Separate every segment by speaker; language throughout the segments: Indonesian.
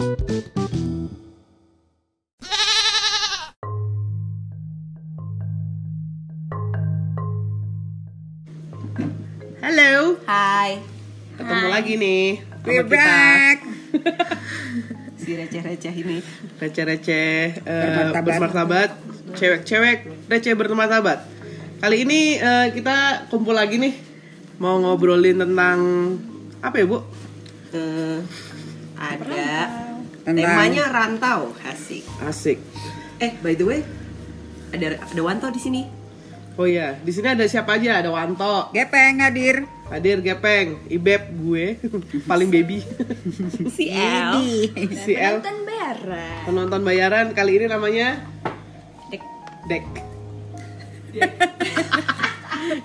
Speaker 1: Halo,
Speaker 2: Hai,
Speaker 1: ketemu lagi nih
Speaker 3: We're
Speaker 1: kita.
Speaker 3: back.
Speaker 2: si receh-receh ini.
Speaker 1: Receh-receh eh,
Speaker 3: Bermartabat.
Speaker 1: cewek-cewek receh bermartabat. Kali ini eh, kita kumpul lagi nih mau ngobrolin tentang apa ya, Bu?
Speaker 2: Eh, ada
Speaker 3: Tentang-
Speaker 2: temanya rantau, asik.
Speaker 1: Asik.
Speaker 2: Eh, by the way, ada ada Wanto di sini.
Speaker 1: Oh iya, di sini ada siapa aja? Ada Wanto,
Speaker 3: Gepeng hadir.
Speaker 1: hadir Gepeng, Ibeb gue, paling baby.
Speaker 2: Si El.
Speaker 1: si El,
Speaker 4: Penonton bayaran.
Speaker 1: penonton bayaran kali ini namanya
Speaker 2: Dek.
Speaker 1: Dek.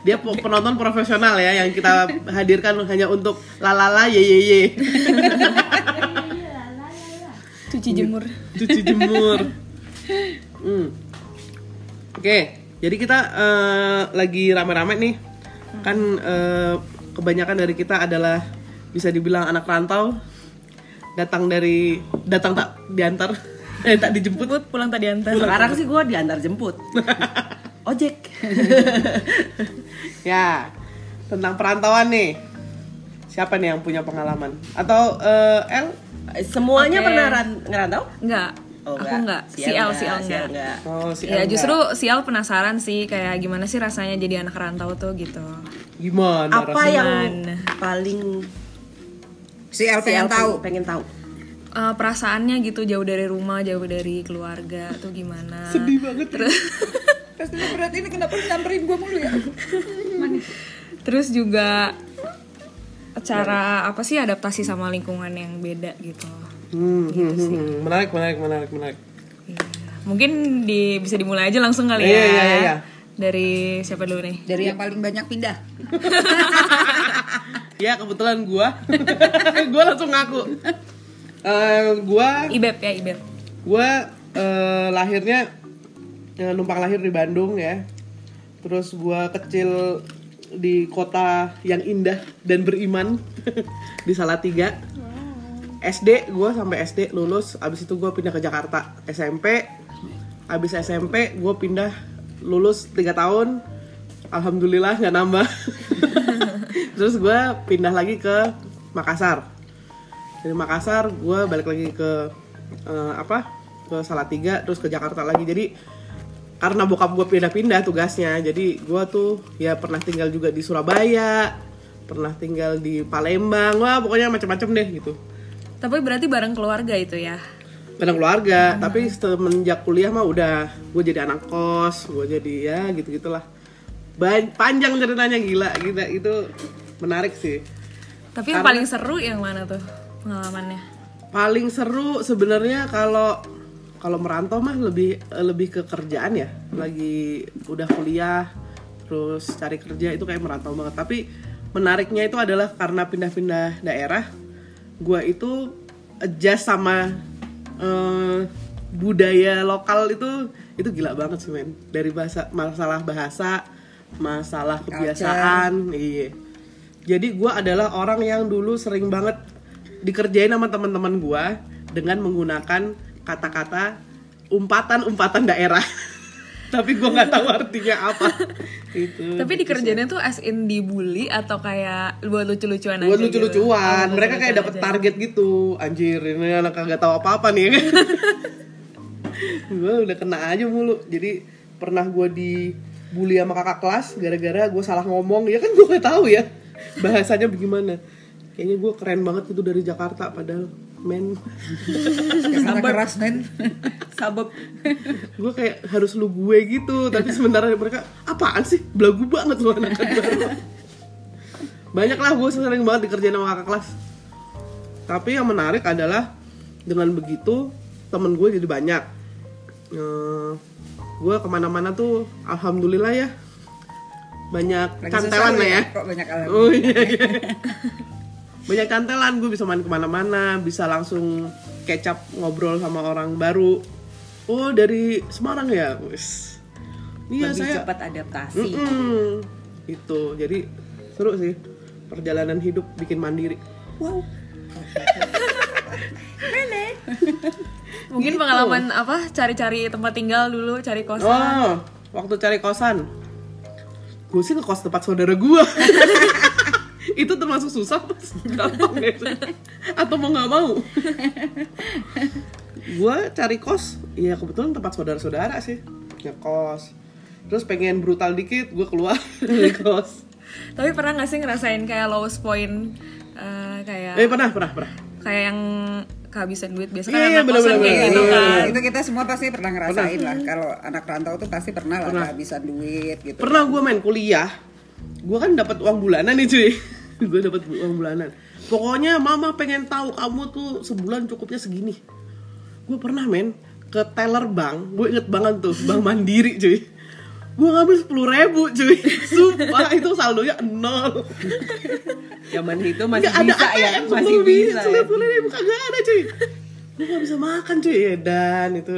Speaker 1: Dia pe- penonton profesional ya yang kita hadirkan hanya untuk lalala ye ye ye.
Speaker 4: Cuci jemur.
Speaker 1: Cuci jemur. Hmm. Oke, jadi kita eh, lagi rame-rame nih. Kan eh, kebanyakan dari kita adalah bisa dibilang anak rantau. Datang dari datang tak diantar, eh tak dijemput.
Speaker 4: Jemput pulang tadi antar.
Speaker 2: Sekarang sih gue diantar jemput. Ojek.
Speaker 1: Ya, tentang perantauan nih. Siapa nih yang punya pengalaman? Atau eh, El?
Speaker 2: Semuanya
Speaker 4: Oke.
Speaker 2: pernah ran ngerantau?
Speaker 4: Enggak.
Speaker 2: Oh,
Speaker 4: aku enggak. Si L, si L enggak.
Speaker 2: enggak.
Speaker 1: Oh, si
Speaker 4: Ya justru si L penasaran sih kayak gimana sih rasanya jadi anak rantau tuh gitu.
Speaker 1: gimana?
Speaker 2: Apa
Speaker 1: rasanya?
Speaker 2: yang paling
Speaker 3: Si
Speaker 2: si
Speaker 3: pengen tahu.
Speaker 2: pengen tahu?
Speaker 4: Eh, perasaannya gitu jauh dari rumah, jauh dari keluarga tuh gimana?
Speaker 1: Sedih banget.
Speaker 4: Terus
Speaker 3: Pastinya berat ini kenapa nyamperin gue mulu ya?
Speaker 4: terus juga cara apa sih adaptasi sama lingkungan yang beda gitu.
Speaker 1: Hmm, hmm, hmm, hmm. menarik, menarik, menarik, menarik.
Speaker 4: Iya. Mungkin di bisa dimulai aja langsung kali
Speaker 1: Iya,
Speaker 4: ya.
Speaker 1: iya, iya, iya.
Speaker 4: Dari siapa dulu nih?
Speaker 3: Dari yang paling banyak pindah.
Speaker 1: Ya kebetulan gua, gua langsung ngaku. Eh, gua,
Speaker 4: Ibeb ya, Ibeb.
Speaker 1: gua eh, lahirnya eh, numpang lahir di Bandung ya. Terus gua kecil di kota yang indah dan beriman di Salatiga. SD gua sampai SD lulus, abis itu gua pindah ke Jakarta SMP. Abis SMP gua pindah lulus 3 tahun. Alhamdulillah nggak nambah. Terus gua pindah lagi ke Makassar. Dari Makassar gua balik lagi ke eh, apa ke Salatiga terus ke Jakarta lagi. Jadi karena bokap gue pindah-pindah tugasnya. Jadi gue tuh ya pernah tinggal juga di Surabaya pernah tinggal di Palembang wah pokoknya macam-macam deh gitu.
Speaker 4: Tapi berarti bareng keluarga itu ya.
Speaker 1: kadang keluarga tapi semenjak kuliah mah udah gue jadi anak kos gue jadi ya gitu gitulah panjang ceritanya gila gila itu menarik sih.
Speaker 4: Tapi yang
Speaker 1: Karena-
Speaker 4: paling seru yang mana tuh pengalamannya?
Speaker 1: paling seru sebenarnya kalau kalau merantau mah lebih lebih ke kerjaan ya. Lagi udah kuliah terus cari kerja itu kayak merantau banget. Tapi menariknya itu adalah karena pindah-pindah daerah gua itu adjust sama eh, budaya lokal itu itu gila banget sih men. Dari bahasa masalah bahasa masalah kebiasaan iya. Jadi gua adalah orang yang dulu sering banget dikerjain sama teman-teman gua dengan menggunakan kata-kata umpatan-umpatan daerah. Tapi gua nggak tahu artinya apa. Itu.
Speaker 4: Tapi di kerjanya tuh as in dibully atau kayak buat lucu-lucuan aja
Speaker 1: buat
Speaker 4: gitu?
Speaker 1: lucu-lucuan.
Speaker 4: Oh,
Speaker 1: Mereka kayak
Speaker 4: aja.
Speaker 1: target gitu. Anjir, ini anak kagak tahu apa-apa nih. gue udah kena aja mulu. Jadi pernah gue dibully sama kakak kelas gara-gara gue salah ngomong. Ya kan gue nggak tahu ya bahasanya bagaimana. Kayaknya gue keren banget itu dari Jakarta padahal men.
Speaker 3: Karena keras men.
Speaker 2: Sabab.
Speaker 1: Gue kayak harus lu gue gitu tapi sementara mereka apaan sih? Belagu banget lu anak baru. Banyak lah gue sering banget dikerjain sama kakak kelas. Tapi yang menarik adalah dengan begitu temen gue jadi banyak. Eh, gue ke mana-mana tuh alhamdulillah ya. Banyak
Speaker 3: Lagi
Speaker 1: cantelan lah ya.
Speaker 3: Kok banyak.
Speaker 1: Oh iya, iya. Banyak cantelan, gue bisa main ke mana-mana, bisa langsung kecap ngobrol sama orang baru. Oh dari Semarang ya, wis. Iya
Speaker 2: lebih
Speaker 1: saya.
Speaker 2: cepat adaptasi.
Speaker 1: Mm-mm. Itu, jadi seru sih. Perjalanan hidup bikin mandiri.
Speaker 2: Wow.
Speaker 4: Mungkin
Speaker 1: Gitu.
Speaker 4: pengalaman apa? Cari-cari tempat tinggal dulu, cari kosan.
Speaker 1: Oh, waktu cari kosan. Gue sih ngekos tempat saudara gue. itu termasuk susah gampang ya? Atau mau nggak mau? gue cari kos, ya kebetulan tempat saudara-saudara sih ngekos. Terus pengen brutal dikit, gue keluar dari kos.
Speaker 4: Tapi pernah gak sih ngerasain kayak lowest point eh, kayak
Speaker 1: Eh pernah, pernah, pernah.
Speaker 4: kayak yang kehabisan duit biasa kan
Speaker 1: Iya, iya,
Speaker 4: anak kosan
Speaker 1: bener-bener,
Speaker 4: kayak
Speaker 1: bener.
Speaker 4: gitu
Speaker 1: Iya,
Speaker 4: kan.
Speaker 3: itu kita semua pasti pernah ngerasain lah kalau anak rantau tuh pasti pernah lah kehabisan duit gitu
Speaker 1: Pernah gue main kuliah, gue kan dapat uang bulanan nih cuy. gue dapat uang bulanan. Pokoknya mama pengen tahu kamu tuh sebulan cukupnya segini. Gue pernah men ke teller bank, gue inget banget tuh bank mandiri cuy. Gue ngambil sepuluh ribu cuy, sumpah itu saldonya nol.
Speaker 2: Zaman itu masih
Speaker 1: Nggak ada
Speaker 2: bisa ya,
Speaker 1: ATM
Speaker 2: masih bisa. ya.
Speaker 1: sepuluh ribu kagak ada cuy. Gue gak bisa makan cuy, ya, dan itu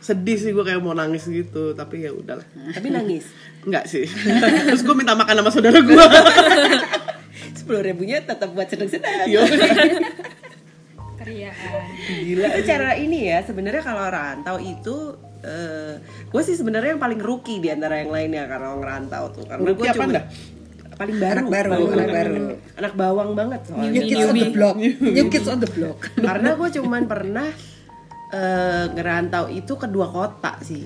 Speaker 1: sedih sih gue kayak mau nangis gitu, tapi ya udahlah.
Speaker 2: Tapi nangis.
Speaker 1: Enggak sih. Terus gue minta makan sama saudara gue.
Speaker 2: Sepuluh ribunya tetap buat seneng-seneng.
Speaker 1: Yo.
Speaker 4: Keriaan.
Speaker 2: Gila. Itu cara ini ya sebenarnya kalau rantau itu eh gue sih sebenarnya yang paling rookie di antara yang lainnya karena orang rantau tuh karena gue cuma
Speaker 1: anda?
Speaker 2: paling baru
Speaker 3: Anak baru,
Speaker 2: Baru.
Speaker 3: anak baru.
Speaker 2: anak bawang banget soalnya
Speaker 3: new kids on the block new kids on the block
Speaker 2: karena gue cuman pernah eh, ngerantau itu ke dua kota sih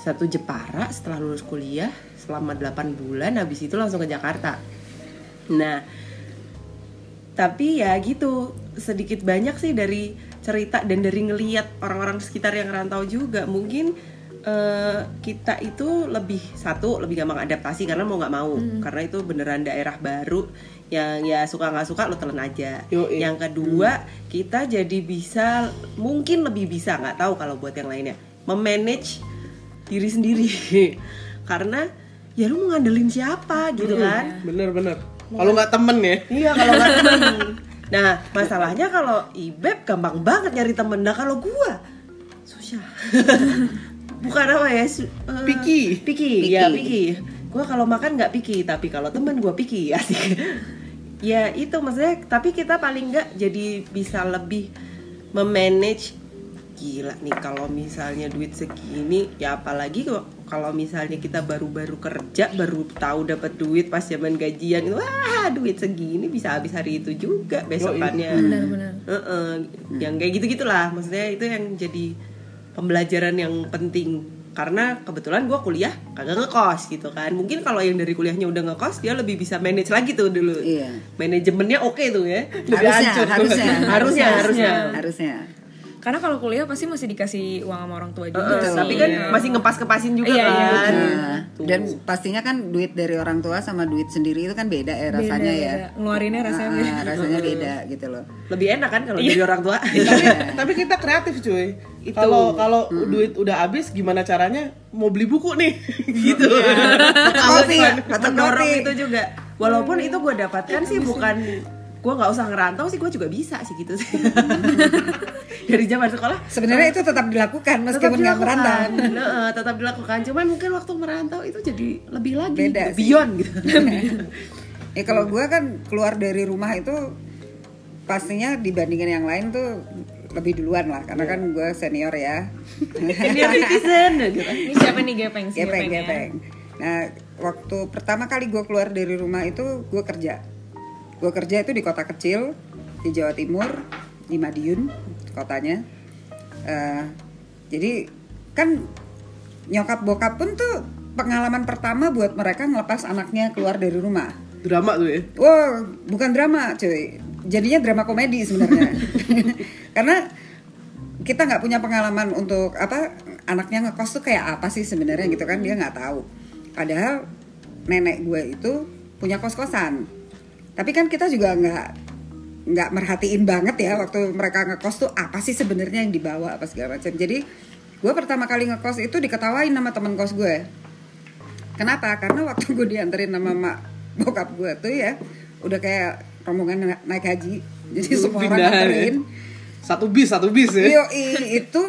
Speaker 2: satu Jepara setelah lulus kuliah selama 8 bulan habis itu langsung ke Jakarta nah tapi ya gitu sedikit banyak sih dari cerita dan dari ngeliat orang-orang sekitar yang rantau juga. Mungkin eh, kita itu lebih satu lebih gampang adaptasi karena mau nggak mau. Karena itu beneran daerah baru yang ya suka nggak suka lo telan aja.
Speaker 1: Yoi.
Speaker 2: yang kedua kita jadi bisa mungkin lebih bisa nggak tahu kalau buat yang lainnya memanage diri sendiri. Karena ya lu mau ngandelin siapa gitu kan?
Speaker 1: Bener-bener. Kalau nggak temen ya.
Speaker 2: Iya kalau nggak temen. Nah masalahnya kalau ibeb gampang banget nyari temen. Nah kalau gua susah. Bukan apa ya? su- eh,
Speaker 1: Picky.
Speaker 2: Picky. Ya picky. Gua kalau makan nggak picky, tapi kalau temen gua picky asik. ya itu maksudnya. Tapi kita paling nggak jadi bisa lebih memanage gila nih kalau misalnya duit segini ya apalagi kok kalau misalnya kita baru-baru kerja baru tahu dapat duit pas zaman gajian itu wah duit segini bisa habis hari itu juga besokannya.
Speaker 4: Benar-benar.
Speaker 2: Heeh, yang kayak gitu gitulah maksudnya itu yang jadi pembelajaran yang penting. Karena kebetulan gue kuliah kagak ngekos gitu kan. Mungkin kalau yang dari kuliahnya udah ngekos dia lebih bisa manage lagi tuh dulu.
Speaker 3: Iya.
Speaker 2: manajemennya oke tuh ya.
Speaker 3: Harusnya
Speaker 2: hancur.
Speaker 3: harusnya.
Speaker 2: Harusnya harusnya.
Speaker 3: Harusnya
Speaker 4: Karena kalau kuliah pasti masih dikasih uang sama orang tua juga
Speaker 2: Heeh,
Speaker 4: sih.
Speaker 2: tapi kan
Speaker 4: Iya.
Speaker 2: masih ngepas kepasin juga
Speaker 4: Iya, iya,
Speaker 2: kan
Speaker 3: Nah,
Speaker 2: Tuh.
Speaker 3: dan pastinya kan duit dari orang tua sama duit sendiri itu kan beda ya rasanya ya
Speaker 4: Beda-beda. Ngeluarinnya rasanya
Speaker 3: Ah,
Speaker 4: beda.
Speaker 3: rasanya beda gitu loh
Speaker 2: lebih enak kan kalau
Speaker 3: Iya.
Speaker 2: dari orang tua
Speaker 1: tapi, tapi kita kreatif cuy.
Speaker 2: Itu.
Speaker 1: Kalau kalau duit udah habis gimana caranya mau beli buku nih gitu.
Speaker 3: kopi
Speaker 2: mendorong
Speaker 3: kopi
Speaker 2: itu juga walaupun itu gue dapatkan sih bukan gue nggak usah ngerantau sih gue juga bisa sih gitu sih. Dari zaman sekolah.
Speaker 3: Sebenarnya itu tetap dilakukan meskipun nggak merantau.
Speaker 2: Tetap dilakukan. Cuman mungkin waktu merantau itu jadi lebih lagi
Speaker 3: Beda
Speaker 2: gitu,
Speaker 3: sih.
Speaker 2: beyond gitu.
Speaker 3: Ya kalau gue kan keluar dari rumah itu pastinya dibandingkan yang lain tuh lebih duluan lah karena kan gue senior ya.
Speaker 2: Senior citizen gitu.
Speaker 4: Ini siapa nih gepeng? Si
Speaker 3: gepeng
Speaker 4: ya?
Speaker 3: gepeng. Nah waktu pertama kali gue keluar dari rumah itu gue kerja gue kerja itu di kota kecil di Jawa Timur di Madiun kotanya Eh, jadi kan nyokap bokap pun tuh pengalaman pertama buat mereka ngelepas anaknya keluar dari rumah
Speaker 1: Drama tuh ya.
Speaker 3: Wow, bukan drama, cuy. Jadinya drama komedi sebenarnya. Karena kita nggak punya pengalaman untuk apa anaknya ngekos tuh kayak apa sih sebenarnya gitu kan dia nggak tahu. Padahal nenek gue itu punya kos kosan. Tapi kan kita juga nggak nggak merhatiin banget ya waktu mereka ngekos tuh apa sih sebenarnya yang dibawa apa segala macam. Jadi gue pertama kali ngekos itu diketawain sama teman kos gue. Kenapa? Karena waktu gue dianterin sama mak bokap gue tuh ya udah kayak rombongan na- naik haji. Jadi semua orang
Speaker 1: ya. Satu bis, satu bis ya.
Speaker 3: Yo itu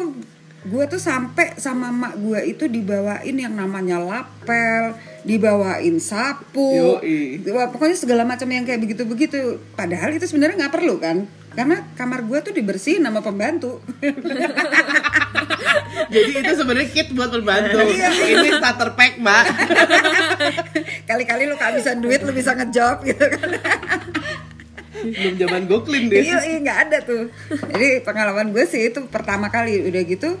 Speaker 3: gue tuh sampai sama mak gue itu dibawain yang namanya lapel, dibawain sapu,
Speaker 1: Yoi.
Speaker 3: Pokoknya segala macam yang kayak begitu-begitu. Padahal itu sebenarnya nggak perlu kan. karena kamar gue tuh dibersihin sama pembantu
Speaker 1: Jadi itu sebenarnya kit buat pembantu.
Speaker 3: Iya.
Speaker 1: Ini starter pack, Mbak.
Speaker 3: kali-kali lu kehabisan duit lu bisa ngejob gitu kan
Speaker 1: Belum zaman goklin deh.
Speaker 3: iya iya nggak ada tuh jadi pengalaman gue sih itu pertama kali udah gitu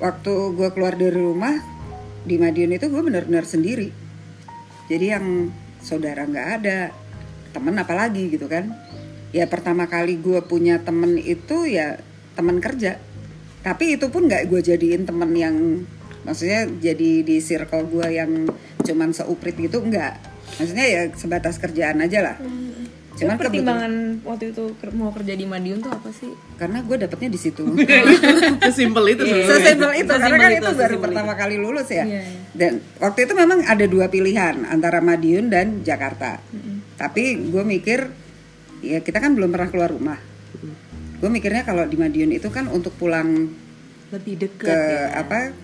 Speaker 3: waktu gue keluar dari rumah di Madiun itu gue benar-benar sendiri. Jadi yang saudara nggak ada temen apalagi gitu kan? Ya pertama kali gue punya temen itu ya temen kerja. Tapi itu pun nggak gue jadiin temen yang maksudnya jadi di circle gue yang cuman seuprit gitu enggak maksudnya ya sebatas kerjaan aja lah.
Speaker 4: Cuman
Speaker 3: cuman
Speaker 4: pertimbangan waktu itu mau kerja di Madiun tuh apa sih?
Speaker 3: karena gue dapetnya di situ
Speaker 1: Sesimpel itu sebenarnya.
Speaker 3: Sesimpel itu karena kan itu,
Speaker 2: itu,
Speaker 3: baru pertama kali lulus ya.
Speaker 4: Iya, iya.
Speaker 3: Dan waktu itu memang ada dua pilihan antara Madiun dan Jakarta. Tapi gue mikir ya kita kan belum pernah keluar rumah. Gue mikirnya kalau di Madiun itu kan untuk pulang
Speaker 2: lebih dekat
Speaker 3: ke
Speaker 2: ya.
Speaker 3: apa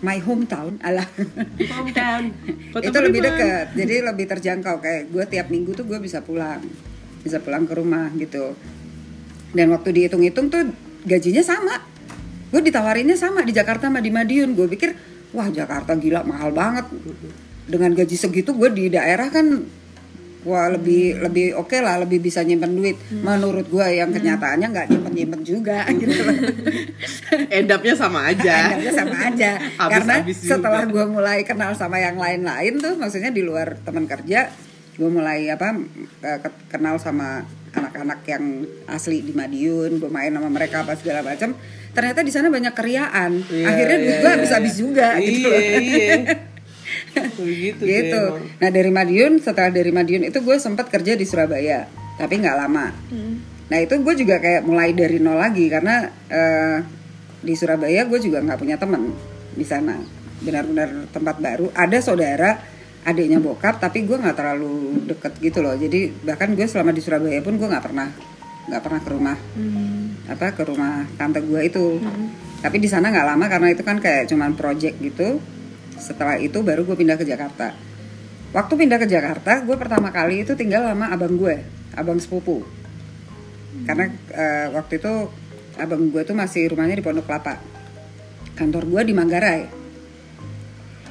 Speaker 3: my hometown alah
Speaker 2: hometown.
Speaker 1: Kota
Speaker 3: itu lebih dekat jadi lebih terjangkau. Kayak gue tiap minggu tuh gue bisa pulang bisa pulang ke rumah gitu. Dan waktu dihitung-hitung tuh gajinya sama. Gue ditawarinnya sama di Jakarta sama di Madiun. Gue pikir wah Jakarta gila mahal banget. Dengan gaji segitu gue di daerah kan wah lebih lebih oke lah lebih bisa nyimpen duit. Menurut gue yang kenyataannya nggak nyimpen nyimpen juga gitu loh.
Speaker 1: Endapnya sama aja.
Speaker 3: Anggapnya sama aja.
Speaker 1: Habis-
Speaker 3: karena
Speaker 1: habis juga.
Speaker 3: setelah gue mulai kenal sama yang lain-lain tuh maksudnya di luar teman kerja gue mulai apa eh, ke- kenal sama anak-anak yang asli di Madiun gue main sama mereka apa segala macam ternyata di sana banyak keriaan.
Speaker 1: Iya,
Speaker 3: akhirnya
Speaker 1: iya,
Speaker 3: gue habis-habis juga gitu
Speaker 1: Iya,
Speaker 3: loh.
Speaker 1: iya. Begitu deh
Speaker 3: gitu.
Speaker 1: Emang.
Speaker 3: nah dari Madiun setelah dari Madiun itu gue sempat kerja di Surabaya tapi nggak lama. Nah itu gue juga kayak mulai dari nol lagi karena eh, di Surabaya gue juga nggak punya teman di sana. Benar-benar tempat baru. Ada saudara adiknya bokap tapi gue nggak terlalu deket gitu loh. Jadi bahkan gue selama di Surabaya pun gue nggak pernah nggak pernah ke rumah. Apa ke rumah tante gue itu. Tapi di sana nggak lama karena itu kan kayak cuman project gitu setelah itu baru gue pindah ke Jakarta. Waktu pindah ke Jakarta gue pertama kali itu tinggal sama abang gue abang sepupu. Karena eh, waktu itu abang gue tuh masih rumahnya di Pondok Kelapa. Kantor gue di Manggarai.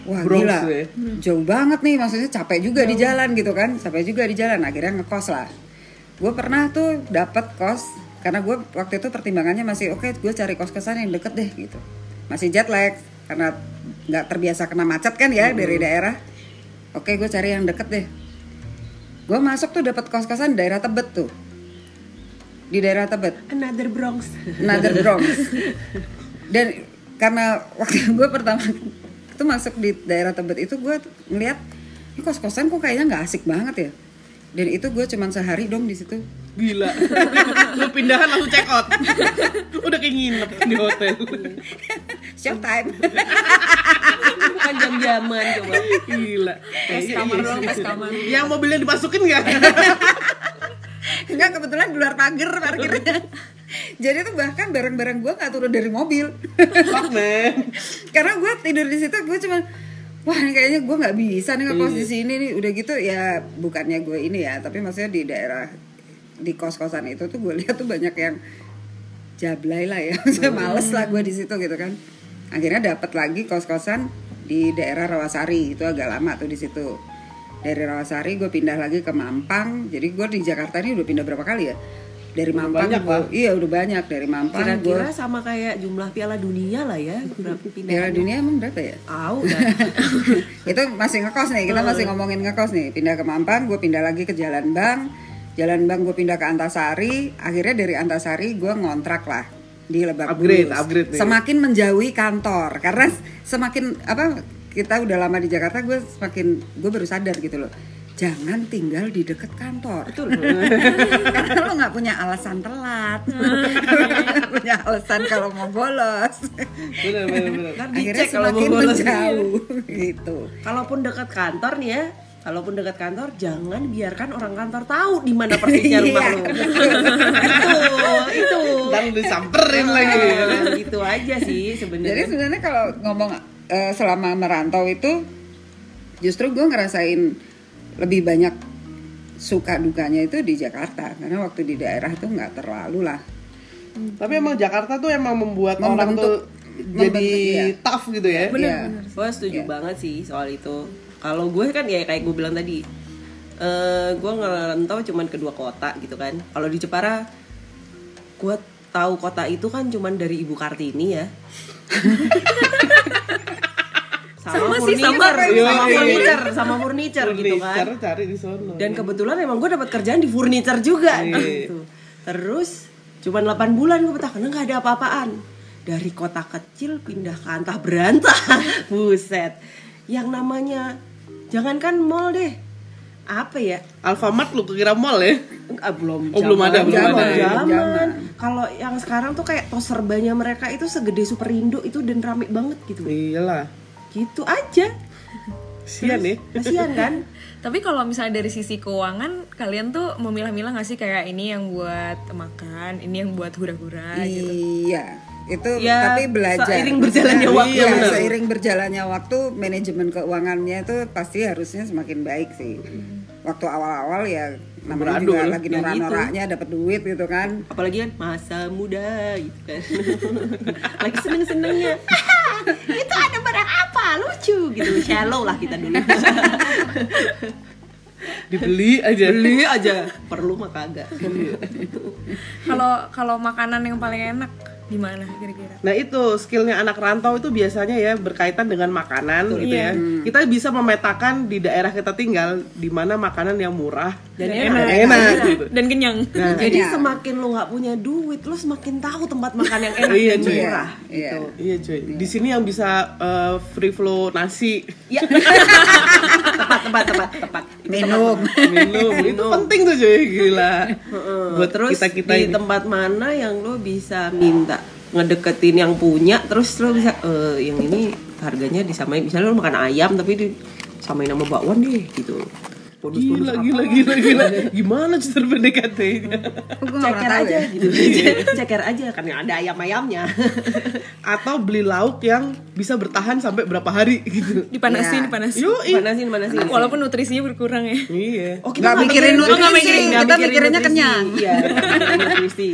Speaker 3: Wah
Speaker 1: Bronx
Speaker 3: gila.
Speaker 1: ya.
Speaker 3: jauh banget nih maksudnya capek juga di jalan gitu kan. Capek juga di jalan akhirnya ngekos lah. Gue pernah tuh dapat kos karena gue waktu itu pertimbangannya masih oke gue cari kos kosan yang deket deh gitu. Masih jet lag karena nggak terbiasa kena macet kan ya dari daerah oke gue cari yang deket deh gue masuk tuh dapat kos kosan daerah Tebet tuh di daerah Tebet
Speaker 2: another Bronx
Speaker 3: Another Bronx. Dan karena waktu gue pertama itu masuk di daerah Tebet itu gue ngeliat ini kos kosan kok kayaknya nggak asik banget ya. Dan itu gue cuman sehari dong di situ.
Speaker 1: Gila. Lu pindahan langsung check out. Udah kayak nginep di hotel.
Speaker 3: Showtime.
Speaker 2: bukan jam-jaman coba
Speaker 1: Gila.
Speaker 4: Pas kamar doang, pas kamar.
Speaker 1: Yang mobilnya dimasukin nggak?
Speaker 3: Enggak kebetulan di luar pagar parkirnya. Jadi tuh bahkan barang-barang gue nggak turun dari mobil.
Speaker 1: Fuck man.
Speaker 3: Karena gue tidur di situ gue cuman wah ini kayaknya gue nggak bisa nih ngekos di sini nih udah gitu ya bukannya gue ini ya tapi maksudnya di daerah di kos-kosan itu tuh gue lihat tuh banyak yang jablay lah ya Maksudnya males lah gue di situ gitu kan akhirnya dapat lagi kos-kosan di daerah Rawasari. Itu agak lama tuh di situ. Dari Rawasari gue pindah lagi ke Mampang. Jadi gue di Jakarta ini udah pindah berapa kali ya? Dari Mampang
Speaker 1: banyak,
Speaker 3: gua- iya udah banyak. Dari Mampang
Speaker 2: kira-kira sama kayak jumlah piala dunia lah ya berapa pindah
Speaker 3: Piala dunia emang berapa ya?
Speaker 2: Tahu dah.
Speaker 3: itu masih ngekos nih kita masih ngomongin ngekos nih. Pindah ke Mampang gue pindah lagi ke Jalan Bang. Jalan Bang gue pindah ke Antasari. Akhirnya dari Antasari gue ngontrak lah di Lebak
Speaker 1: Upgrade,
Speaker 3: Bulus
Speaker 1: upgrade nih.
Speaker 3: semakin menjauhi kantor karena semakin apa kita udah lama di Jakarta gue semakin gue baru sadar gitu loh jangan tinggal di deket kantor
Speaker 2: Betul.
Speaker 3: karena lo nggak punya alasan telat punya alasan kalau mau bolos
Speaker 1: Bener bener bener.
Speaker 2: Ntar
Speaker 3: akhirnya
Speaker 2: dicek kalau mau
Speaker 3: semakin
Speaker 2: bolos.
Speaker 3: menjauh gitu
Speaker 2: Kalaupun dekat kantor nih ya, kalaupun dekat kantor jangan biarkan orang kantor tahu di mana persisnya rumah
Speaker 3: Iya.
Speaker 2: lu. itu, itu.
Speaker 1: Dan disamperin lagi.
Speaker 2: Nah, gitu aja sih
Speaker 3: Jadi
Speaker 2: sebenarnya.
Speaker 3: sebenarnya kalau ngomong eh, selama merantau itu justru gue ngerasain lebih banyak suka dukanya itu di Jakarta karena waktu di daerah itu nggak terlalu lah
Speaker 1: Tapi emang Jakarta tuh emang membuat orang
Speaker 3: Membentuk-
Speaker 1: tuh jadi
Speaker 3: iya.
Speaker 1: tough gitu ya.
Speaker 3: Iya.
Speaker 2: gue setuju
Speaker 3: Iya.
Speaker 2: banget sih soal itu kalau gue kan ya kayak gue bilang tadi eh gue ngerantau cuman ke dua kota gitu kan kalau di Jepara gue tahu kota itu kan cuman dari ibu kartini ya
Speaker 4: Sama sih,
Speaker 2: furniture,
Speaker 4: sama.
Speaker 2: sama
Speaker 1: Iya, iya.
Speaker 2: furniture sama furniture gitu kan
Speaker 1: Furniture cari di sono.
Speaker 2: dan kebetulan emang gue dapat kerjaan di furniture juga
Speaker 1: Iya.
Speaker 2: gitu terus cuman 8 bulan gue betah karena nggak ada apa-apaan dari kota kecil pindah ke antah berantah buset yang namanya jangankan mall deh apa ya
Speaker 1: Alfamart lu kira mall ya?
Speaker 2: Ah, belum
Speaker 1: Oh, belum ada, belum ada, ya.
Speaker 2: zaman.
Speaker 3: Zaman.
Speaker 2: kalau yang sekarang tuh kayak tos serbanya mereka itu segede Superindo itu dan rame banget gitu
Speaker 1: Iyalah.
Speaker 2: gitu aja
Speaker 1: Sian ya.
Speaker 2: kasihan kan
Speaker 4: Tapi kalau misalnya dari sisi keuangan, kalian tuh memilah-milah nggak sih kayak ini yang buat makan, ini yang buat hura-hura gitu?
Speaker 3: Iya, itu
Speaker 2: Ya,
Speaker 3: tapi belajar.
Speaker 2: seiring berjalannya
Speaker 3: Maksudnya,
Speaker 2: waktu,
Speaker 3: Iya,
Speaker 2: benar.
Speaker 3: seiring berjalannya waktu, manajemen keuangannya itu pasti harusnya semakin baik sih. Waktu awal-awal ya namanya
Speaker 1: Beradul,
Speaker 3: juga lagi
Speaker 2: ya
Speaker 3: norak-noraknya dapat duit gitu kan.
Speaker 2: apalagi kan masa muda gitu kan. Lagi seneng senengnya itu ada barang apa? Lucu gitu. Shallow lah kita dulu.
Speaker 1: Dibeli aja.
Speaker 2: beli aja. Perlu mah kagak.
Speaker 4: Kalau kalau makanan yang paling enak di mana kira-kira?
Speaker 1: Nah itu skillnya anak rantau itu biasanya ya berkaitan dengan makanan gitu
Speaker 4: Iya.
Speaker 1: ya. Kita bisa memetakan di daerah kita tinggal di mana makanan yang murah
Speaker 2: Dan
Speaker 1: dan
Speaker 2: enak.
Speaker 1: enak, gitu.
Speaker 4: Dan kenyang.
Speaker 1: Nah,
Speaker 2: jadi
Speaker 3: Iya.
Speaker 2: semakin lu nggak punya duit lu semakin tahu tempat makan yang enak
Speaker 1: Iya,
Speaker 2: dan
Speaker 1: cuy.
Speaker 2: murah
Speaker 3: Iya.
Speaker 2: gitu
Speaker 1: iya cuy. Di sini yang bisa eh, free flow nasi,
Speaker 2: ya tepat tepat tepat tepat
Speaker 3: Minum.
Speaker 1: minum, itu penting tuh cuy, gila. Buat
Speaker 2: terus
Speaker 1: kita kita
Speaker 2: di
Speaker 1: ini.
Speaker 2: tempat mana yang lo bisa minta? Ngedeketin yang punya terus lo bisa eh yang ini harganya disamain misalnya lo makan ayam tapi disamain sama bakwan deh gitu bonus-bonus
Speaker 1: Gila,
Speaker 2: apa.
Speaker 1: gila, gila, gila. Gimana cara PDKT-nya?
Speaker 2: Ceker
Speaker 3: tahu
Speaker 2: aja
Speaker 3: ya.
Speaker 2: gitu ceker aja kan ada ayam-ayamnya
Speaker 1: Atau beli lauk yang bisa bertahan sampai berapa hari gitu.
Speaker 4: Dipanasin,
Speaker 3: Iya.
Speaker 4: dipanasin.
Speaker 1: Yuk,
Speaker 2: manasin manasin
Speaker 4: Walaupun nutrisinya berkurang ya.
Speaker 1: Iya.
Speaker 2: Oh,
Speaker 3: Nggak mikirin
Speaker 2: mikirin
Speaker 3: nutrisi,
Speaker 2: nutrisi, nggak
Speaker 3: kita
Speaker 2: mikirin
Speaker 3: mikirinnya
Speaker 2: nutrisi.
Speaker 3: kenyang.
Speaker 2: Iya, mikirin nutrisi.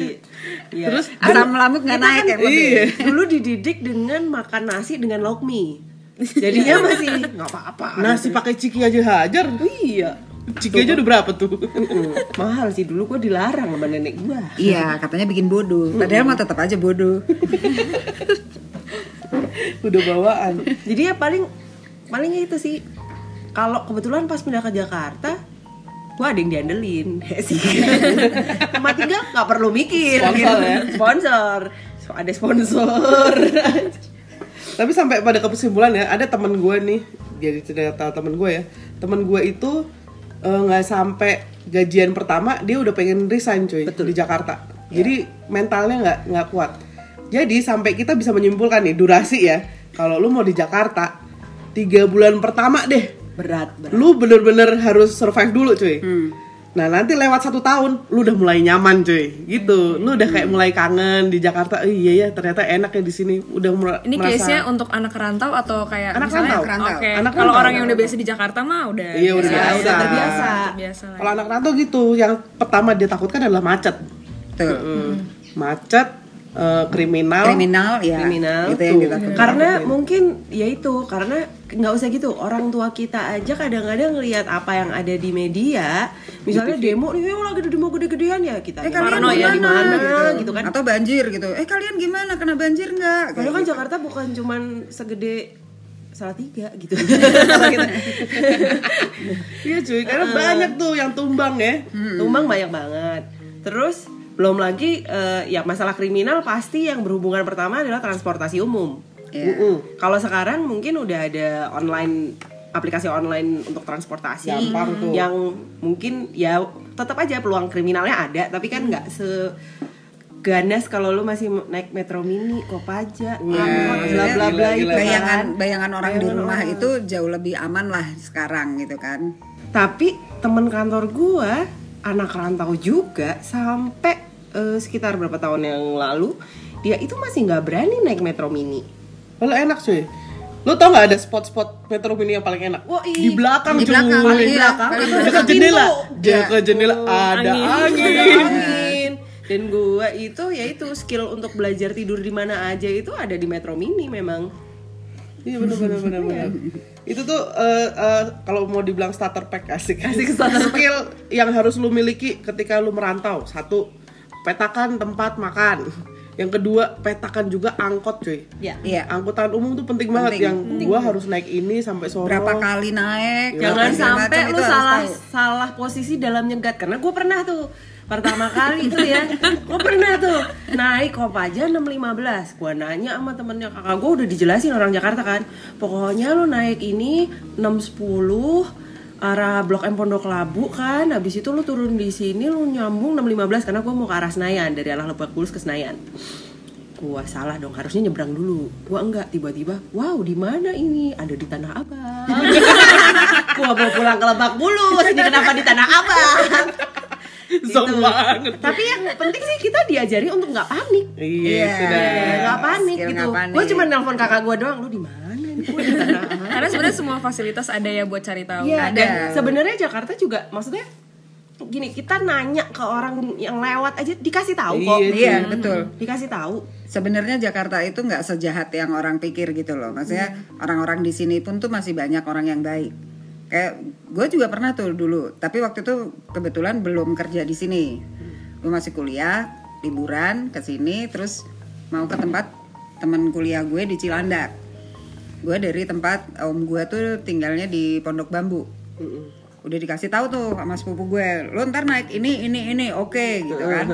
Speaker 2: Iya.
Speaker 1: Terus
Speaker 3: Asam lambung nggak
Speaker 2: Kita
Speaker 3: naik
Speaker 2: kan
Speaker 3: ya lebih.
Speaker 1: Iya.
Speaker 2: dulu dididik dengan makan nasi dengan lauk mie. Jadinya masih nggak apa-apa.
Speaker 1: nasi pakai ciki aja hajar.
Speaker 2: Iya.
Speaker 1: Ciki aja udah berapa tuh?
Speaker 2: Mahal sih dulu gua dilarang sama nenek gua.
Speaker 3: Iya, katanya bikin bodoh. Padahal mah tetap aja bodoh.
Speaker 1: udah bawaan.
Speaker 2: Jadi ya paling paling itu sih. Kalau kebetulan pas pindah ke Jakarta, gua ada yang diandelin sih. Tempat tinggal nggak perlu mikir.
Speaker 1: Sponsor ya?
Speaker 2: Sponsor. So, ada sponsor.
Speaker 1: Tapi sampai pada kesimpulan ya, ada temen gue nih, jadi cerita temen gue ya, temen gue itu eh, nggak sampai gajian pertama dia udah pengen resign cuy di Jakarta. Jadi mentalnya nggak nggak kuat. Jadi sampai kita bisa menyimpulkan nih durasi ya, kalau lu mau di Jakarta tiga bulan pertama deh,
Speaker 2: berat, berat.
Speaker 1: lu bener-bener harus survive dulu cuy. Nah nanti lewat satu tahun, lu udah mulai nyaman cuy, gitu. Lu udah kayak mulai kangen di Jakarta. Oh, iya ya, ternyata enak ya di sini. Udah mer-
Speaker 4: Ini
Speaker 1: merasa.
Speaker 4: case-nya untuk anak rantau atau kayak
Speaker 1: Anak
Speaker 4: misalnya
Speaker 1: rantau.
Speaker 4: Oke.
Speaker 1: Anak
Speaker 4: Kalau
Speaker 1: rantau.
Speaker 4: orang yang udah biasa di Jakarta mah udah
Speaker 1: Iya, udah
Speaker 4: biasa.
Speaker 1: biasa.
Speaker 2: Udah terbiasa.
Speaker 4: Udah biasa lah.
Speaker 1: Kalau anak rantau gitu, yang pertama dia takutkan adalah macet.
Speaker 3: Tuh.
Speaker 1: Macet, eh, kriminal.
Speaker 3: Kriminal ya.
Speaker 2: Kriminal.
Speaker 3: Itu yang
Speaker 2: karena mungkin ya itu karena nggak usah gitu orang tua kita aja kadang-kadang ngelihat apa yang ada di media misalnya demo nih "Eh, lagi ada demo gede-gedean ya kita
Speaker 3: Eh
Speaker 2: ya,
Speaker 3: kalian
Speaker 2: parno ya di
Speaker 3: gimana
Speaker 2: mana
Speaker 3: gitu.
Speaker 2: gitu kan
Speaker 3: Atau banjir gitu. Eh kalian gimana? Kena banjir nggak?
Speaker 2: padahal kan
Speaker 3: gitu.
Speaker 2: Jakarta bukan cuman segede salah tiga gitu Kalau
Speaker 1: Iya cuy, karena banyak tuh yang tumbang ya.
Speaker 2: tumbang banyak banget terus belum lagi eh, ya masalah kriminal pasti yang berhubungan pertama adalah transportasi umum
Speaker 3: Iya.
Speaker 1: Mm-mm.
Speaker 2: Kalau sekarang mungkin udah ada online aplikasi online untuk transportasi
Speaker 1: Gampang tuh.
Speaker 2: yang mungkin ya tetap aja peluang kriminalnya ada tapi kan nggak se ganas kalau lu masih naik metro mini kopaja angkot
Speaker 1: iya,
Speaker 2: bla bla bla itu
Speaker 3: bayangan
Speaker 2: kan.
Speaker 3: bayangan orang di
Speaker 2: Bayangan
Speaker 3: rumah
Speaker 2: orang.
Speaker 3: itu jauh lebih aman lah sekarang gitu kan.
Speaker 2: tapi temen kantor gua anak rantau juga sampai eh, sekitar berapa tahun yang lalu dia itu masih nggak berani naik metro mini
Speaker 1: Kalau enak cuy. Lu tau gak ada spot-spot Metro Mini yang paling enak?
Speaker 2: Wah,
Speaker 1: di belakang
Speaker 3: Di belakang,
Speaker 2: paling
Speaker 3: iya,
Speaker 2: belakang
Speaker 1: Dekat jendela.
Speaker 2: pintu.
Speaker 1: Dekat jendela ada
Speaker 4: Angin.
Speaker 1: angin.
Speaker 2: ada angin dan gua itu ya itu skill untuk belajar tidur di mana aja itu ada di Metro Mini memang
Speaker 1: Iya benar benar benar benar. Itu tuh eh, eh, kalau mau dibilang starter pack asik.
Speaker 2: Asik, starter pack.
Speaker 1: Skill yang harus lu miliki ketika lu merantau. Satu, petakan tempat makan. Yang kedua, petakan juga angkot, cuy.
Speaker 2: ya
Speaker 3: Iya.
Speaker 1: Angkutan umum tuh penting banget
Speaker 3: Penting.
Speaker 1: yang gua harus naik ini sampai Solo.
Speaker 3: Berapa kali naik?
Speaker 2: jangan
Speaker 3: apa segala
Speaker 2: sampai lu
Speaker 3: itu
Speaker 2: salah
Speaker 3: tahu.
Speaker 2: salah posisi dalam nyegat karena gue pernah tuh pertama kali tuh ya gue pernah tuh naik Kopaja 615 gue nanya sama temennya kakak gue udah dijelasin orang Jakarta kan pokoknya lu naik ini 610 arah Blok M Pondok Labu kan. Habis itu lu turun di sini lu nyambung 615 karena gue mau ke arah Senayan dari arah Lebak Bulus ke Senayan. Gua salah dong harusnya nyebrang dulu. Gua enggak tiba-tiba wow di mana ini? Ada di tanah abang. Gua mau pulang ke lebak bulus ini kenapa di tanah abang?
Speaker 1: Zong
Speaker 2: Gitu.
Speaker 1: banget.
Speaker 2: tapi yang penting sih kita diajari untuk nggak panik.
Speaker 1: Iya,
Speaker 3: Iya.
Speaker 1: sudah.
Speaker 2: Ya, nggak panik
Speaker 3: Skill
Speaker 2: gitu. gua cuma nelpon kakak gua doang lu di mana abang
Speaker 4: Karena sebenarnya semua fasilitas ada ya buat cari tahu.
Speaker 2: Iya,
Speaker 3: Ada.
Speaker 2: dan sebenarnya Jakarta juga maksudnya gini kita nanya ke orang yang lewat aja dikasih tahu kok
Speaker 1: Iya,
Speaker 3: Iya, betul.
Speaker 2: dikasih tahu
Speaker 3: Sebenarnya Jakarta itu nggak sejahat yang orang pikir gitu loh. Maksudnya orang-orang di sini pun tuh masih banyak orang yang baik. Kayak gue juga pernah tuh dulu, tapi waktu itu kebetulan belum kerja di sini. Gue masih kuliah, liburan ke sini, terus mau ke tempat teman kuliah gue di Cilandak. Gue dari tempat om gue tuh tinggalnya di Pondok Bambu. Udah dikasih tahu tuh sama sepupu gue, lo ntar naik ini ini ini, oke gitu kan.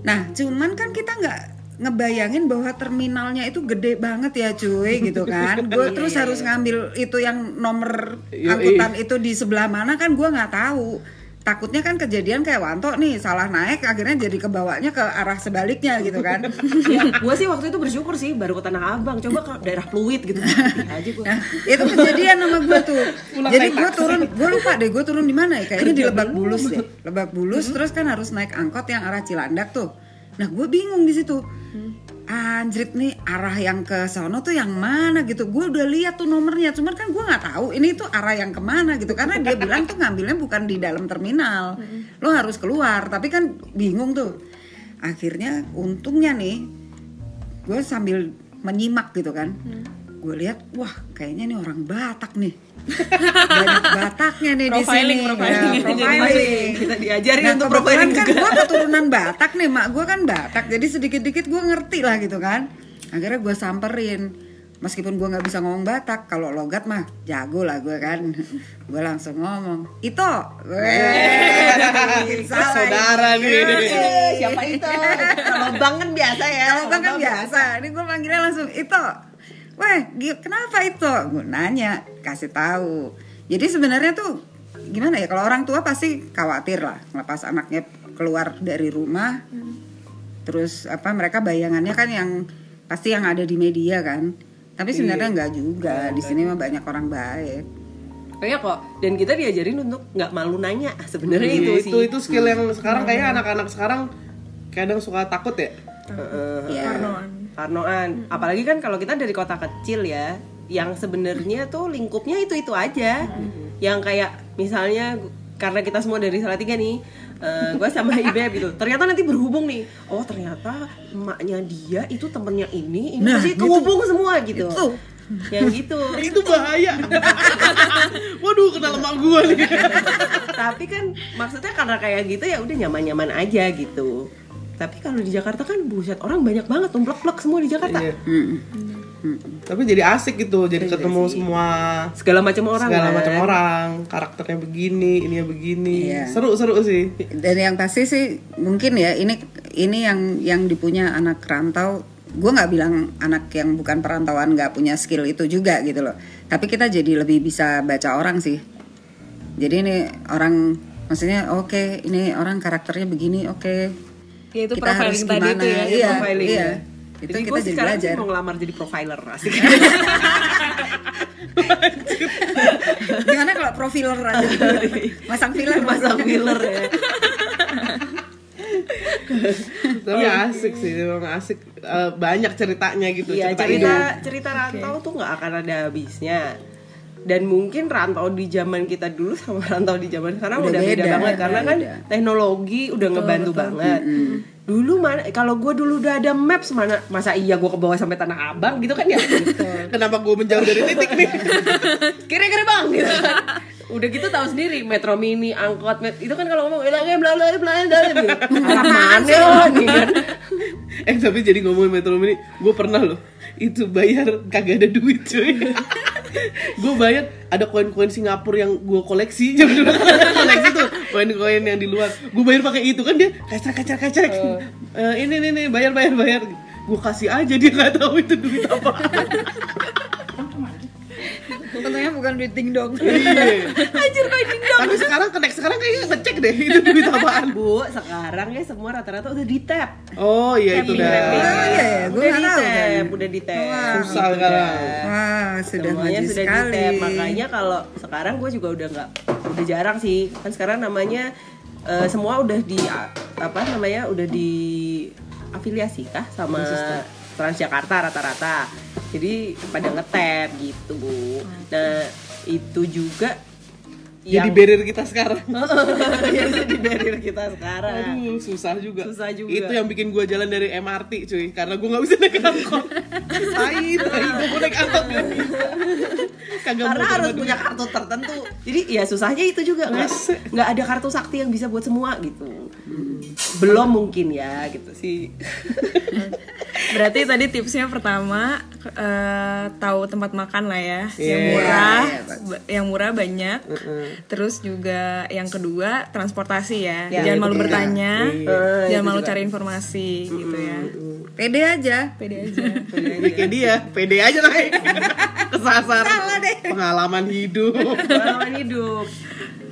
Speaker 3: Nah, cuman kan kita nggak ngebayangin bahwa terminalnya itu gede banget ya cuy gitu kan. Gue terus harus ngambil itu yang nomor angkutan itu di sebelah mana kan gue nggak tahu takutnya kan kejadian kayak Wanto nih salah naik akhirnya jadi kebawanya ke arah sebaliknya gitu kan
Speaker 2: ya, gue sih waktu itu bersyukur sih baru ke Tanah Abang coba ke daerah Pluit gitu aja gue
Speaker 3: Nah, itu kejadian sama gue tuh.
Speaker 1: Pulang
Speaker 3: Jadi
Speaker 1: naik
Speaker 3: gue turun, gue lupa deh, gue turun di mana ya? Kayaknya di Lebak Bulus deh. Lebak Bulus, terus kan harus naik angkot yang arah Cilandak tuh. Nah, gue bingung di situ. Anjrit nih arah yang ke sono tuh yang mana gitu. Gue udah lihat tuh nomornya cuman kan gue nggak tahu ini tuh arah yang ke mana gitu. Karena dia bilang tuh ngambilnya bukan di dalam terminal. Lo harus keluar. Tapi kan bingung tuh. Akhirnya untungnya nih gue sambil menyimak gitu kan gue lihat wah kayaknya nih orang Batak nih. Banyak Bataknya nih di sini.
Speaker 4: Profiling.
Speaker 3: Ya, profiling.
Speaker 2: kita diajarin
Speaker 3: Nah,
Speaker 2: untuk profiling
Speaker 3: kan gue keturunan Batak nih mak gue kan Batak. Jadi sedikit-dikit gue ngerti lah gitu kan. Akhirnya gue samperin. Meskipun gue nggak bisa ngomong Batak kalau logat mah jago lah gue kan. Gue langsung ngomong itu salah
Speaker 1: Saudara
Speaker 3: ini.
Speaker 1: nih.
Speaker 2: Eh, siapa itu kalau bang kan biasa ya.
Speaker 3: Kalau bang kan biasa, ini gue manggilnya langsung itu. Gi- kenapa itu? Gue nanya, kasih tahu. Jadi sebenarnya tuh gimana ya? Kalau orang tua pasti khawatir lah, ngelepas anaknya keluar dari rumah. Terus apa? Mereka bayangannya kan yang pasti yang ada di media kan. Tapi sebenarnya enggak juga. Di sini mah banyak orang baik.
Speaker 2: Iya kok dan kita diajarin untuk nggak malu nanya sebenarnya itu
Speaker 1: Iya,
Speaker 2: sih
Speaker 1: itu itu skill yang sekarang kayaknya anak-anak sekarang kadang suka takut ya.
Speaker 3: Iya.
Speaker 4: Parnoan.
Speaker 2: Parnoan apalagi kan kalau kita dari kota kecil ya yang sebenarnya tuh lingkupnya itu itu aja yang kayak misalnya karena kita semua dari Salatiga nih gue sama Ibe gitu ternyata nanti berhubung nih oh ternyata emaknya dia itu temennya ini ini
Speaker 3: Nah,
Speaker 2: pasti
Speaker 3: gitu.
Speaker 2: kehubung semua gitu
Speaker 3: Itu.
Speaker 2: yang gitu
Speaker 1: itu bahaya. Waduh, kenal emak gua nih.
Speaker 2: tapi kan maksudnya karena kayak gitu ya udah nyaman-nyaman aja gitu tapi kalau di Jakarta kan buset orang banyak banget tumplek-plek semua di Jakarta
Speaker 1: Iya.
Speaker 3: Mm.
Speaker 1: Tapi jadi asik gitu, jadi
Speaker 2: Iya
Speaker 1: ketemu
Speaker 2: sih.
Speaker 1: semua
Speaker 2: segala macam orang
Speaker 1: segala
Speaker 2: kan.
Speaker 1: macam orang, karakternya begini, ini begini.
Speaker 3: Iya.
Speaker 1: Seru-seru sih.
Speaker 3: dan yang pasti sih mungkin ya ini ini yang yang dipunya anak rantau gue nggak bilang anak yang bukan perantauan nggak punya skill itu juga gitu loh tapi kita jadi lebih bisa baca orang sih jadi ini orang maksudnya oke ini orang karakternya begini oke
Speaker 4: Ya, itu
Speaker 3: kita harus
Speaker 4: profiling tadi
Speaker 3: gimana
Speaker 4: tuh ya,
Speaker 3: iya,
Speaker 2: profiling
Speaker 3: iya.
Speaker 2: ya.
Speaker 3: itu
Speaker 2: Jadi
Speaker 3: kita jadi belajar
Speaker 2: mau ngelamar jadi profiler asik.
Speaker 3: gimana kalau profiler aja masang filler
Speaker 2: Masang filler ya.
Speaker 1: Tapi asik sih, memang asik. Eh, banyak ceritanya gitu.
Speaker 2: Iya
Speaker 1: cerita
Speaker 2: cerita cerita rantau tuh nggak akan ada habisnya. Dan mungkin rantau di zaman kita dulu sama rantau di zaman sekarang
Speaker 3: Udah
Speaker 2: udah, beda,
Speaker 3: beda,
Speaker 2: banget karena kan
Speaker 3: beda.
Speaker 2: teknologi udah ngebantu banget. Dulu mana kalau gue dulu udah ada maps mana masa iya gue ke bawah sampai tanah abang gitu kan ya.
Speaker 1: Kenapa gue menjauh dari titik nih?
Speaker 2: Kira-kira bang gitu kan. Udah gitu tahu sendiri Metro Mini, angkot, met, itu kan kalau ngomong bilangnya bla bla bla bla bla. Arah mana nih kan.
Speaker 1: eh tapi jadi ngomongin Metro Mini, gue pernah loh itu bayar kagak ada duit cuy. gue bayar ada koin-koin Singapura yang gue koleksi. Jam koleksi tuh koin-koin yang di luar. Gue bayar pakai itu kan dia kacak kacak kacak. Eh, ini nih nih bayar bayar bayar. Gue kasih aja dia nggak tahu itu duit apa
Speaker 3: Untungnya bukan duit ding dong.
Speaker 1: Iya.
Speaker 2: Anjir kayak dingdong.
Speaker 1: tapi sekarang connect sekarang kayaknya ngecek deh itu duit apaan
Speaker 2: Bu, sekarang ya semua rata-rata udah di tap.
Speaker 1: oh iya itu dah.
Speaker 3: Oh, iya ya, gua
Speaker 2: udah di
Speaker 3: tahu
Speaker 2: tap, udah di tap.
Speaker 1: Susah
Speaker 2: Gitu
Speaker 1: sekarang.
Speaker 2: kan.
Speaker 3: Wah, sudah
Speaker 2: Semuanya sudah
Speaker 3: sekali.
Speaker 2: di tap. Makanya kalau sekarang gue juga udah nggak udah jarang sih. Kan sekarang namanya eh, semua udah di apa namanya udah di afiliasi kah sama Transjakarta rata-rata. Jadi pada ngetap gitu, Bu. Nah, itu juga
Speaker 1: jadi
Speaker 2: yang
Speaker 1: barrier kita sekarang
Speaker 2: yang jadi barrier kita sekarang.
Speaker 1: Aduh, susah juga.
Speaker 2: Susah juga.
Speaker 1: Itu yang bikin gue jalan dari MRT, cuy. Karena gue nggak bisa naik angkot. Tai, tai, gue mau naik angkot bisa. Kagak
Speaker 2: karena harus punya kartu tertentu jadi ya susahnya itu juga nggak ada kartu sakti yang bisa buat semua gitu belum mungkin ya gitu sih
Speaker 4: Berarti tadi tipsnya pertama eh, tahu tempat makan lah ya, yang
Speaker 1: Iya.
Speaker 4: murah, ba- yang murah banyak. Terus juga yang kedua transportasi ya,
Speaker 2: Ya,
Speaker 4: jangan malu bertanya,
Speaker 2: Eh,
Speaker 4: jangan malu
Speaker 2: juga.
Speaker 4: cari informasi gitu ya.
Speaker 3: Pede aja.
Speaker 4: Pede aja.
Speaker 1: Kayak dia, pede aja lah. Kesasar. Pengalaman hidup.
Speaker 2: pengalaman hidup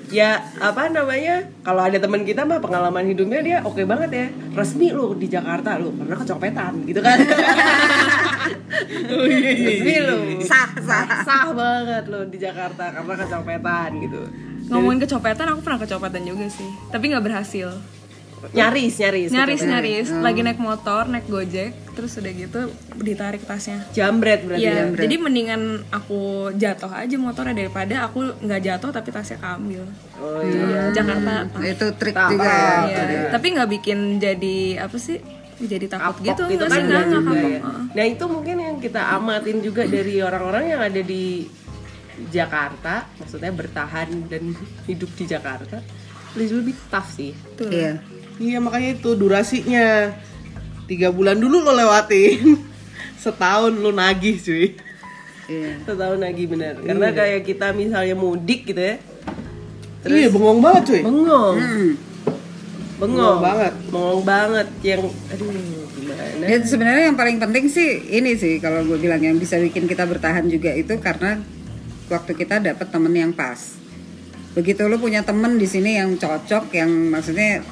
Speaker 2: ya apa namanya kalau ada teman kita mah pengalaman hidupnya dia oke banget ya resmi lu di Jakarta lu karena kecopetan gitu kan
Speaker 1: Oh iya iya.
Speaker 2: resmi
Speaker 1: iya.
Speaker 2: lu
Speaker 3: Sah, sah.
Speaker 2: sah banget lu di Jakarta karena kecopetan gitu
Speaker 4: Ngomongin kecopetan, aku pernah kecopetan juga sih, tapi nggak berhasil.
Speaker 2: Nyaris nyaris
Speaker 4: Nyaris
Speaker 2: kecopetan.
Speaker 4: nyaris, lagi naik motor, naik gojek, terus udah gitu ditarik tasnya.
Speaker 2: jambret berarti ya
Speaker 4: Iya, jadi mendingan aku jatuh aja motornya daripada aku nggak jatuh tapi tasnya keambil.
Speaker 2: oh iya
Speaker 4: Jakarta.
Speaker 3: Itu trik
Speaker 2: Tahu.
Speaker 3: juga ya.
Speaker 4: Iya, tapi nggak bikin jadi apa sih? Jadi takut
Speaker 2: kapok
Speaker 4: gitu,
Speaker 2: gitu
Speaker 4: nggak
Speaker 2: kan enggak
Speaker 4: nggak
Speaker 2: juga
Speaker 4: kapok.
Speaker 2: ya. Nah itu mungkin yang kita amatin juga dari orang-orang yang ada di Jakarta, maksudnya bertahan dan hidup di Jakarta, lebih lebih tough sih.
Speaker 4: Tuh.
Speaker 3: Iya.
Speaker 1: Iya makanya itu durasinya tiga bulan dulu lo lewatin setahun lo nagih cuy
Speaker 3: Iya.
Speaker 2: Setahun lagi bener. Karena kayak kita misalnya mudik gitu ya,
Speaker 1: iya bengong banget cuy
Speaker 2: bengong,
Speaker 3: Hmm.
Speaker 2: bengong
Speaker 1: Bengong banget.
Speaker 2: bengong banget. Yang aduh gimana?
Speaker 3: Ya, sebenarnya yang paling penting sih ini sih kalau gue bilang yang bisa bikin kita bertahan juga itu karena waktu kita dapat temen yang pas. Begitu lu punya temen di sini yang cocok, yang maksudnya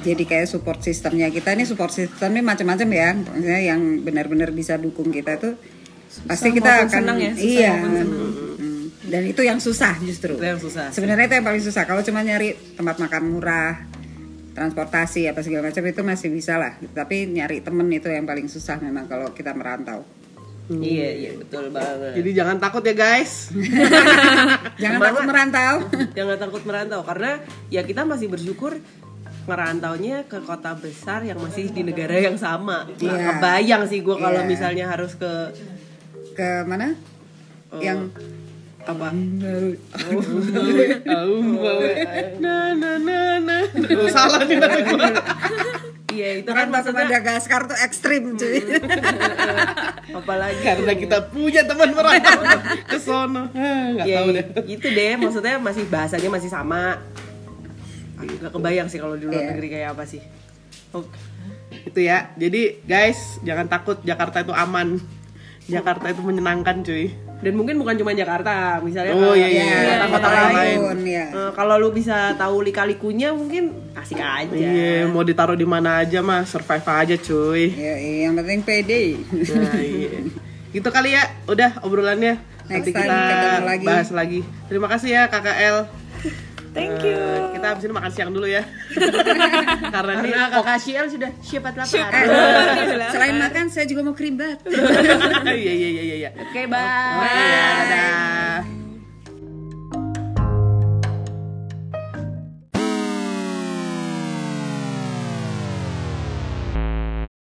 Speaker 3: jadi kayak support sistemnya kita ini support sistemnya macam-macam ya, maksudnya yang benar-benar bisa dukung kita tuh pasti kita akan
Speaker 4: senang ya, susah
Speaker 3: iya.
Speaker 4: maupun senang.
Speaker 3: Mm. Dan itu yang susah justru.
Speaker 2: Itu yang susah.
Speaker 3: Sebenarnya itu yang paling susah. Kalau cuma nyari tempat makan murah, transportasi apa segala macam itu masih bisa lah. Tapi nyari temen itu yang paling susah memang kalau kita merantau.
Speaker 2: Iya iya betul banget.
Speaker 1: jadi jangan takut ya guys
Speaker 3: Jangan
Speaker 2: Semangat.
Speaker 3: takut merantau.
Speaker 2: Jangan takut merantau karena ya kita masih bersyukur merantaunya ke kota besar yang masih di negara yang sama. Nggak
Speaker 3: Iya.
Speaker 2: kebayang sih gue kalau
Speaker 3: Iya.
Speaker 2: misalnya harus ke
Speaker 3: Ke mana? Yang
Speaker 2: apa?
Speaker 1: Aum, bawe. na na na na oh, salah nih nada gua.
Speaker 2: Iya itu
Speaker 3: kan bahasa
Speaker 2: maksudnya
Speaker 3: Madagaskar tuh ekstrim cuy.
Speaker 2: apalagi
Speaker 1: karena kita punya teman merantau ke sono Ah, nggak
Speaker 2: ya
Speaker 1: tahu deh
Speaker 2: itu deh maksudnya masih bahasanya masih sama. Gak kebayang sih kalau di luar
Speaker 3: Iya.
Speaker 2: negeri kayak apa sih. Oke.
Speaker 1: itu ya jadi guys jangan takut Jakarta itu aman Jakarta itu menyenangkan cuy
Speaker 2: Dan mungkin bukan cuma Jakarta, misalnya
Speaker 1: Oh, iya, iya,
Speaker 3: iya.
Speaker 2: kota-kota
Speaker 1: Kota
Speaker 2: lain.
Speaker 1: lain.
Speaker 3: Pun, ya.
Speaker 2: Eh, kalau lu bisa tahu lika-likunya mungkin asik aja.
Speaker 1: iya mau ditaruh di mana aja mah survive aja cuy
Speaker 3: Ya, iya, yang penting pede.
Speaker 1: Nah, iya. Gitu kali ya, udah obrolannya.
Speaker 3: Next
Speaker 1: Nanti kita
Speaker 3: lagi.
Speaker 1: bahas lagi. Terima kasih ya KKL.
Speaker 4: Thank you.
Speaker 1: kita habis ini makan siang dulu ya. Karena ini
Speaker 2: kakak Shiel sudah siap
Speaker 3: Eh,
Speaker 2: lapar.
Speaker 3: selain makan saya juga mau krimbat.
Speaker 1: Iya iya iya iya iya.
Speaker 2: Oke, bye.
Speaker 1: Iya, dah.